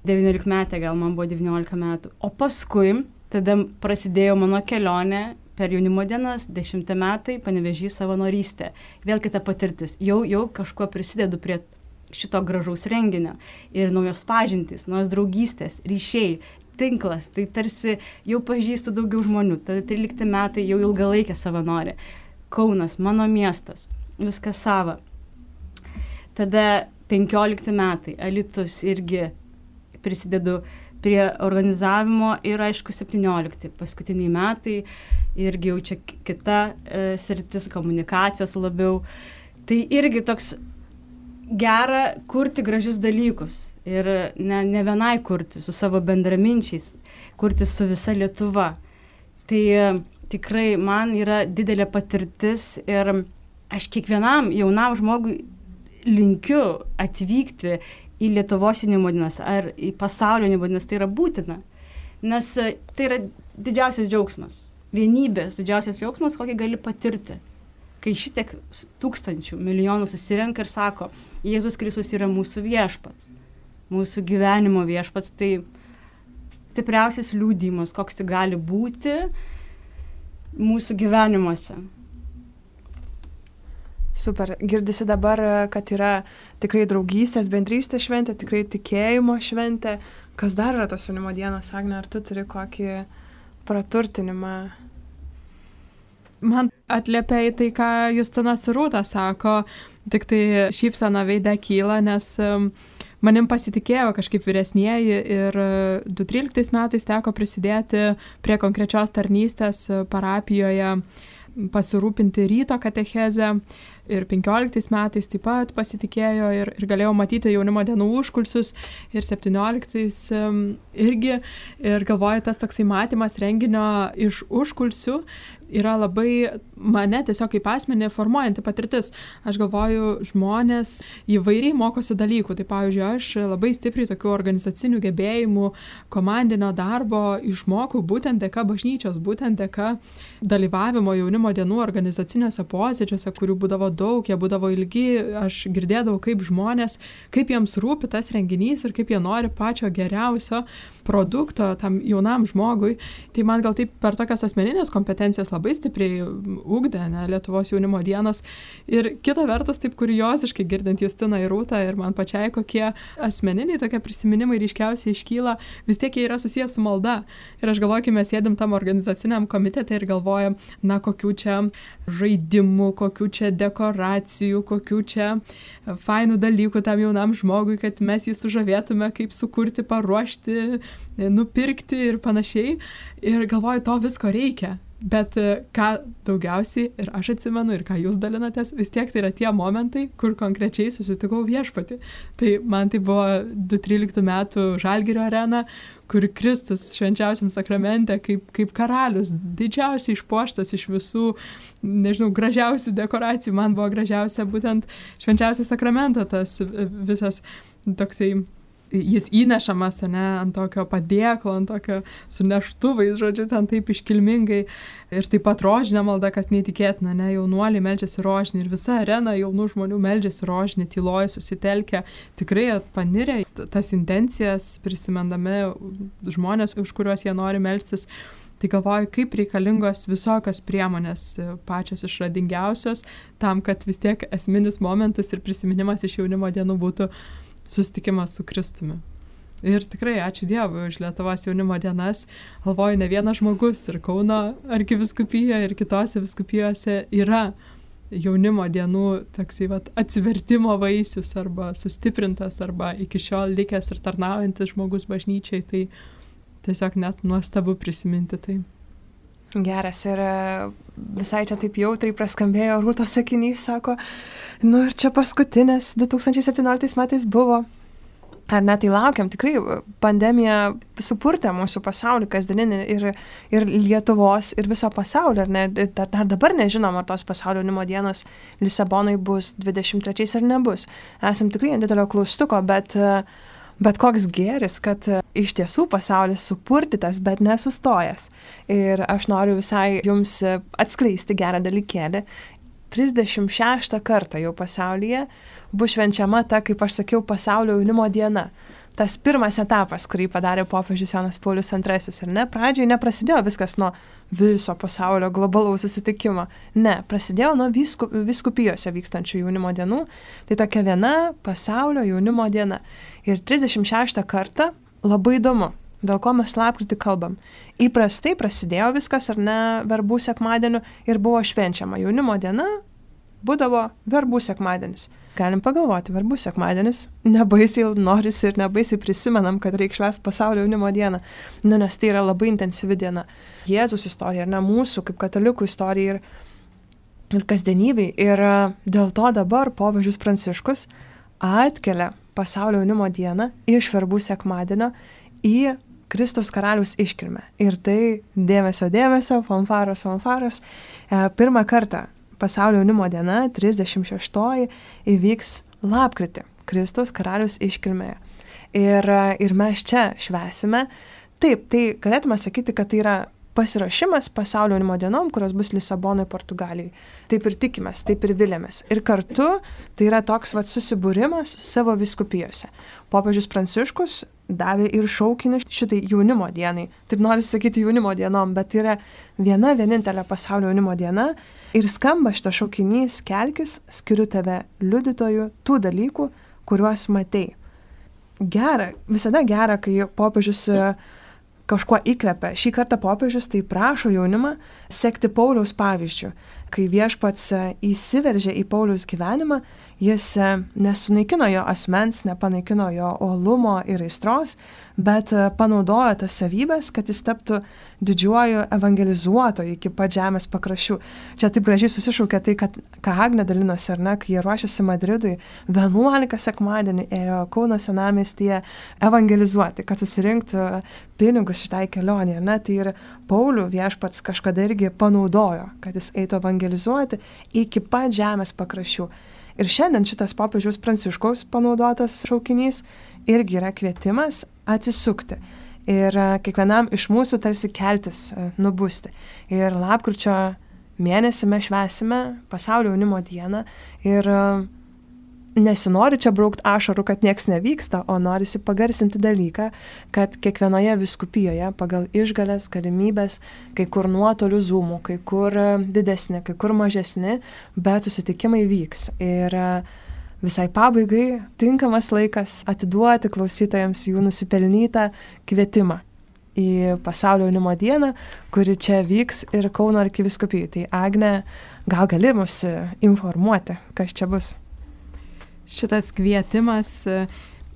19 metė, gal man buvo 19 metų. O paskui tada prasidėjo mano kelionė per jaunimo dienas, 10 metai, panevežį savanorystę. Vėl kita patirtis. Jau, jau kažkuo prisidedu prie šito gražaus renginio. Ir naujos pažintys, naujos draugystės, ryšiai, tinklas. Tai tarsi jau pažįstu daugiau žmonių. Tada 13 metai jau ilgalaikė savanorė. Kaunas, mano miestas, viskas sava. Tada 15 metai, Alitus irgi prisidedu prie organizavimo ir aišku 17, paskutiniai metai irgi jau čia ki- kita e, sritis komunikacijos labiau. Tai irgi toks gera kurti gražius dalykus ir ne, ne vienai kurti su savo bendraminčiais, kurti su visa Lietuva. Tai e, tikrai man yra didelė patirtis ir aš kiekvienam jaunam žmogui linkiu atvykti į Lietuvos jaunimo dienas ar į pasaulio jaunimo dienas, tai yra būtina. Nes e, tai yra didžiausias džiaugsmas. Vienybės didžiausias džiaugsmas, kokį gali patirti. Kai šitiek tūkstančių, milijonų susirenka ir sako, Jėzus Kristus yra mūsų viešpats, mūsų gyvenimo viešpats, tai stipriausias liūdimas, koks tai gali būti mūsų gyvenimuose. Super. Girdisi dabar, e, kad yra tikrai draugystės, bendrystės šventė, tikrai tikėjimo šventė. Kas dar yra tos jaunimo dienos, Agne, ar tu turi kokį praturtinimą? Man atliepia į tai, ką Justinas ir Rūta sako, tik tai šypsena veidė kyla, nes um, manim pasitikėjo kažkaip vyresnieji ir uh, 2013 metais teko prisidėti prie konkrečios tarnystės uh, parapijoje pasirūpinti ryto katechezę ir 15 metais taip pat pasitikėjo ir, ir galėjau matyti jaunimo dienų užkulsius ir 17 um, irgi ir galvoju, tas toksai matymas renginio iš užkulsių yra labai mane tiesiog kaip asmenį formuojanti patirtis. Aš galvoju, žmonės įvairiai mokosi dalykų. Tai pavyzdžiui, aš labai stipriai tokių organizacinių gebėjimų, komandinio darbo išmokau būtent dėka bažnyčios, būtent dėka dalyvavimo jaunimo dienų organizaciniuose posėdžiuose, kurių būdavo daug, jie būdavo ilgi, aš girdėdavau, kaip žmonės, kaip jiems rūpi tas renginys ir kaip jie nori pačio geriausio produkto tam jaunam žmogui. Tai man gal taip per tokias asmeninės kompetencijas labai stipriai ugdė ne, Lietuvos jaunimo dienos. Ir kita vertus, taip kurioziškai girdint Justiną ir Rūtą ir man pačiai, kokie asmeniniai tokie prisiminimai ryškiausiai iškyla, vis tiek jie yra susijęs su malda. Ir aš galvoju, kai mes sėdim tam organizaciniam komitete ir galvojam, na, kokių čia žaidimų, kokių čia dekoracijų, kokių čia fainų dalykų tam jaunam žmogui, kad mes jį sužavėtume, kaip sukurti, paruošti, nupirkti ir panašiai. Ir galvoju, to visko reikia. Bet e, ką daugiausiai ir aš atsimenu ir ką jūs dalinatės, vis tiek tai yra tie momentai, kur konkrečiai susitikau viešpati. Tai man tai buvo 2013 metų Žalgirio arena, kur Kristus švenčiausiam sakramente kaip, kaip karalius, didžiausiai išpuoštas iš visų, nežinau, gražiausių dekoracijų. Man buvo gražiausia būtent švenčiausias sakramento tas visas toksai jis įnešamas, ne, ant tokio padėklo, ant tokio su neštuvais, žodžiu, ten taip iškilmingai. Ir taip pat rožinė malda, kas neįtikėtina, ne, jaunuoliai meldžiasi rožinį ir visa arena jaunų žmonių meldžiasi rožinį, tyloja, susitelkia, tikrai panirė tas intencijas, prisimendami žmonės, už kuriuos jie nori melstis. Tai galvoju, kaip reikalingos visokios priemonės, pačios išradingiausios, tam, kad vis tiek esminis momentas ir prisiminimas iš jaunimo dienų būtų susitikimas su Kristumi. Ir tikrai ačiū Dievui už Lietuvos jaunimo dienas. Galvoju, ne vienas žmogus ir Kauno arkiviskupijoje, ir kitose viskupijose yra jaunimo dienų toksai vat, atsivertimo vaisius arba sustiprintas arba iki šiol likęs ir tarnaujantis žmogus bažnyčiai. Tai tiesiog net nuostabu prisiminti tai. Geras ir e, visai čia taip jautriai praskambėjo Rūto sakinys, sako, nu ir čia paskutinės 2017 metais buvo. Ar net tai laukiam, tikrai pandemija supurtė mūsų pasaulį kasdieninį ir, ir Lietuvos, ir viso pasaulio. Ir, ne, dar, dar dabar nežinom, ar tos pasaulio jaunimo dienos Lisabonai bus 23 ar nebus. Esam tikrai ant didelio klaustuko, bet, bet koks geris, kad iš tiesų pasaulis supurtytas, bet nesustojęs. Ir aš noriu visai jums atskleisti gerą dalykėlį. 36 kartą jau pasaulyje bus švenčiama ta, kaip aš sakiau, pasaulio jaunimo diena. Tas pirmas etapas, kurį padarė popiežius Jonas Paulius II, ar ne? Pradžiai neprasidėjo viskas nuo viso pasaulio globalaus susitikimo. Ne, prasidėjo nuo visku, viskupijose vykstančių jaunimo dienų. Tai tokia viena pasaulio jaunimo diena. Ir 36 kartą labai įdomu, dėl ko mes lapkritį kalbam. Įprastai prasidėjo viskas, ar ne, verbų sekmadieniu ir buvo švenčiama. Jaunimo diena būdavo verbų sekmadienis. Galim pagalvoti, verbų sekmadienis, nebaisiai norisi ir nebaisiai prisimenam, kad reikia švęsti pasaulio jaunimo dieną, nu, nes tai yra labai intensyvi diena. Jėzus istorija, ne mūsų kaip katalikų istorija ir, ir kasdienybei. Ir e, dėl to dabar popiežius Pranciškus atkelia pasaulio jaunimo dieną iš verbų sekmadienio į Kristaus karalius iškilmę. Ir tai dėmesio, dėmesio, fanfaros, fanfaros. E, pirmą kartą pasaulio jaunimo diena, 36, įvyks lapkritį, Kristus karalius iškilmėje. Ir, ir mes čia švesime. Taip, tai galėtume sakyti, kad tai yra pasiruošimas pasaulio jaunimo dienom, kurios bus Lisabonoje, Portugalijai. Taip ir tikimės, taip ir vilėmės. Ir kartu tai yra toks vat susibūrimas savo viskupijose. Popiežius Pranciškus davė ir šaukinį šitai jaunimo dienai. Taip noriu sakyti jaunimo dienom, bet tai yra viena vienintelė pasaulio jaunimo diena Ir skamba šitas šaukinys, kelkis, skiriu tave liudytoju tų dalykų, kuriuos matei. Gera, visada gera, kai popiežius e, kažkuo įkvepia. Šį kartą popiežius tai prašo jaunimą sekti Pauliaus pavyzdžių. Kai viešpats e, įsiveržė į Pauliaus gyvenimą, jis e, nesunaikino jo asmens, nepanaikino jo olumo ir aistros, bet e, panaudojo tas savybės, kad jis taptų didžiuoju evangelizuotoju iki pat žemės pakraščių. Čia taip gražiai susišaukė tai, kad ką Agne dalinosi, ar ne, kai jie ruošiasi Madridui, 11 sekmadienį ėjo Kauno senamestyje evangelizuoti, kad susirinktų pinigus šitai kelionė, ar ne, tai ir Paulių viešpats kažkada irgi panaudojo, kad jis eitų evangelizuoti iki pat žemės pakraščių. Ir šiandien šitas popiežiaus pranciškaus panaudotas šaukinys irgi yra kvietimas atsisukti. Ir e, kiekvienam iš mūsų tarsi keltis, e, nubusti. Ir lapkričio mėnesį mes švesime pasaulio jaunimo dieną ir e, nesinori čia braukti ašarų, kad nieks nevyksta, o norisi pagarsinti dalyką, kad kiekvienoje viskupijoje pagal išgalės, galimybės, kai kur nuotolių zoomų, kai kur e, didesni, kai kur mažesni, bet susitikimai vyks. Ir e, visai pabaigai tinkamas laikas atiduoti klausytojams jų nusipelnytą kvietimą į pasaulio jaunimo dieną, kuri čia vyks ir Kauno arkiviskupijai. Tai Agne, gal gali mus informuoti, kas čia bus? Šitas kvietimas e,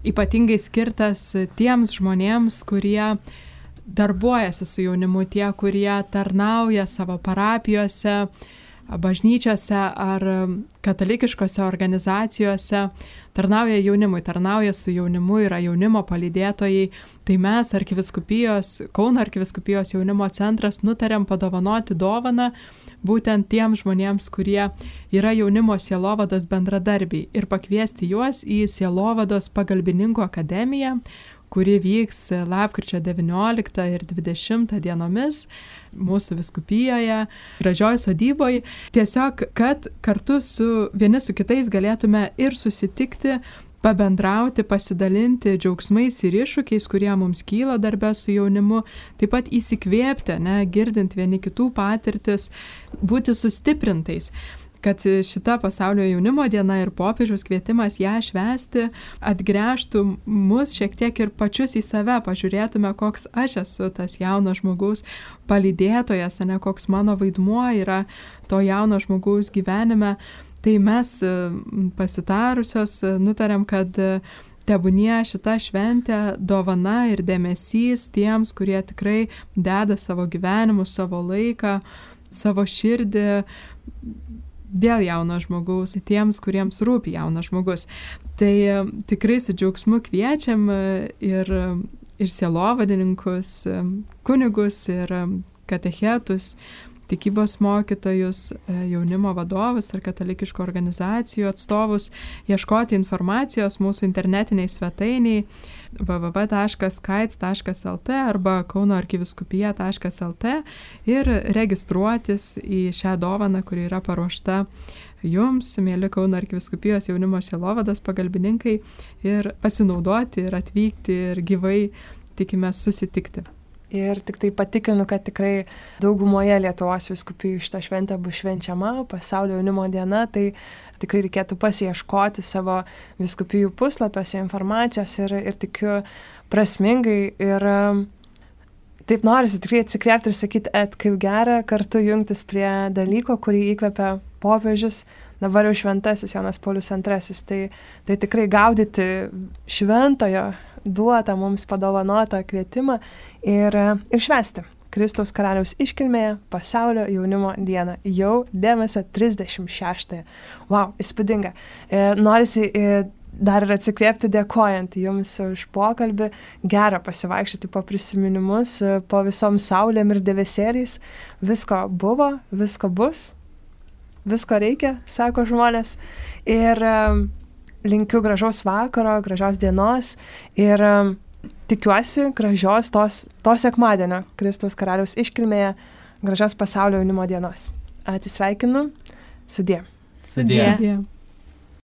ypatingai skirtas tiems žmonėms, kurie darbuojasi su jaunimu, tie, kurie tarnauja savo parapijose, bažnyčiose ar katalikiškose organizacijose, tarnauja jaunimui, tarnauja su jaunimu, yra jaunimo palydėtojai. Tai mes, arkiviskupijos, Kauno arkiviskupijos jaunimo centras, nutarėm padovanoti dovaną būtent tiems žmonėms, kurie yra jaunimo sielovados bendradarbiai ir pakviesti juos į sielovados pagalbininkų akademiją, kuri vyks lapkričio 19 ir 20 dienomis mūsų viskupijoje, gražioj sodyboje. Tiesiog, kad kartu su vieni su kitais galėtume ir susitikti, pabendrauti, pasidalinti džiaugsmais ir iššūkiais, kurie mums kyla darbę su jaunimu, taip pat įsikvėpti, ne, girdint vieni kitų patirtis, būti sustiprintais kad šita pasaulio jaunimo diena ir popiežiaus kvietimas ją švęsti atgręžtų mus šiek tiek ir pačius į save, pažiūrėtume, koks aš esu tas jaunas žmogaus palydėtojas, ne koks mano vaidmuo yra to jauno žmogaus gyvenime. Tai mes e, pasitarusios e, nutarėm, kad e, tebūnie šita šventė dovana ir dėmesys tiems, kurie tikrai deda savo gyvenimus, savo laiką, savo širdį dėl jauno žmogaus, tiems, kuriems rūpi jaunas žmogus. Tai e, tikrai su džiaugsmu kviečiam e, ir, ir sielovadininkus, e, kunigus ir katechetus, tikybos mokytojus, jaunimo vadovus ar katalikiškų organizacijų atstovus, ieškoti informacijos mūsų internetiniai svetainiai www.kaits.lt arba kaunoarkiviskupija.lt ir registruotis į šią dovaną, kuri yra paruošta jums, mėly Kauno arkiviskupijos jaunimo sielovados pagalbininkai, ir pasinaudoti, ir atvykti, ir gyvai tikime susitikti. Ir tik tai patikinu, kad tikrai daugumoje Lietuvos viskupijų šitą šventę bus švenčiama, pasaulio jaunimo diena, tai tikrai reikėtų pasieškoti savo viskupijų puslapiuose informacijos ir, ir tikiu prasmingai ir um, taip norisi tikrai atsikvėpti ir sakyti, et kaip gera kartu jungtis prie dalyko, kurį įkvepia popiežius, dabar jau šventasis Jonas Paulius II. Tai, tai tikrai gaudyti šventojo duotą mums padovanotą kvietimą ir, ir švesti. Kristaus karaliaus iškilmėje pasaulio jaunimo dieną. Jau dėmesio 36. Wow, įspūdinga. E, norisi e, dar ir atsikvėpti dėkojant Jums už pokalbį, gerą pasivaikščioti po prisiminimus, e, po visom saulėm ir debesėliais. Visko buvo, visko bus, visko reikia, sako žmonės. Ir e, linkiu gražaus vakaro, gražios dienos ir e, tikiuosi gražios tos, to sekmadienio Kristaus karaliaus iškilmėje, gražios pasaulio jaunimo dienos. Atsisveikinu, sudė. Sudė. Sudie.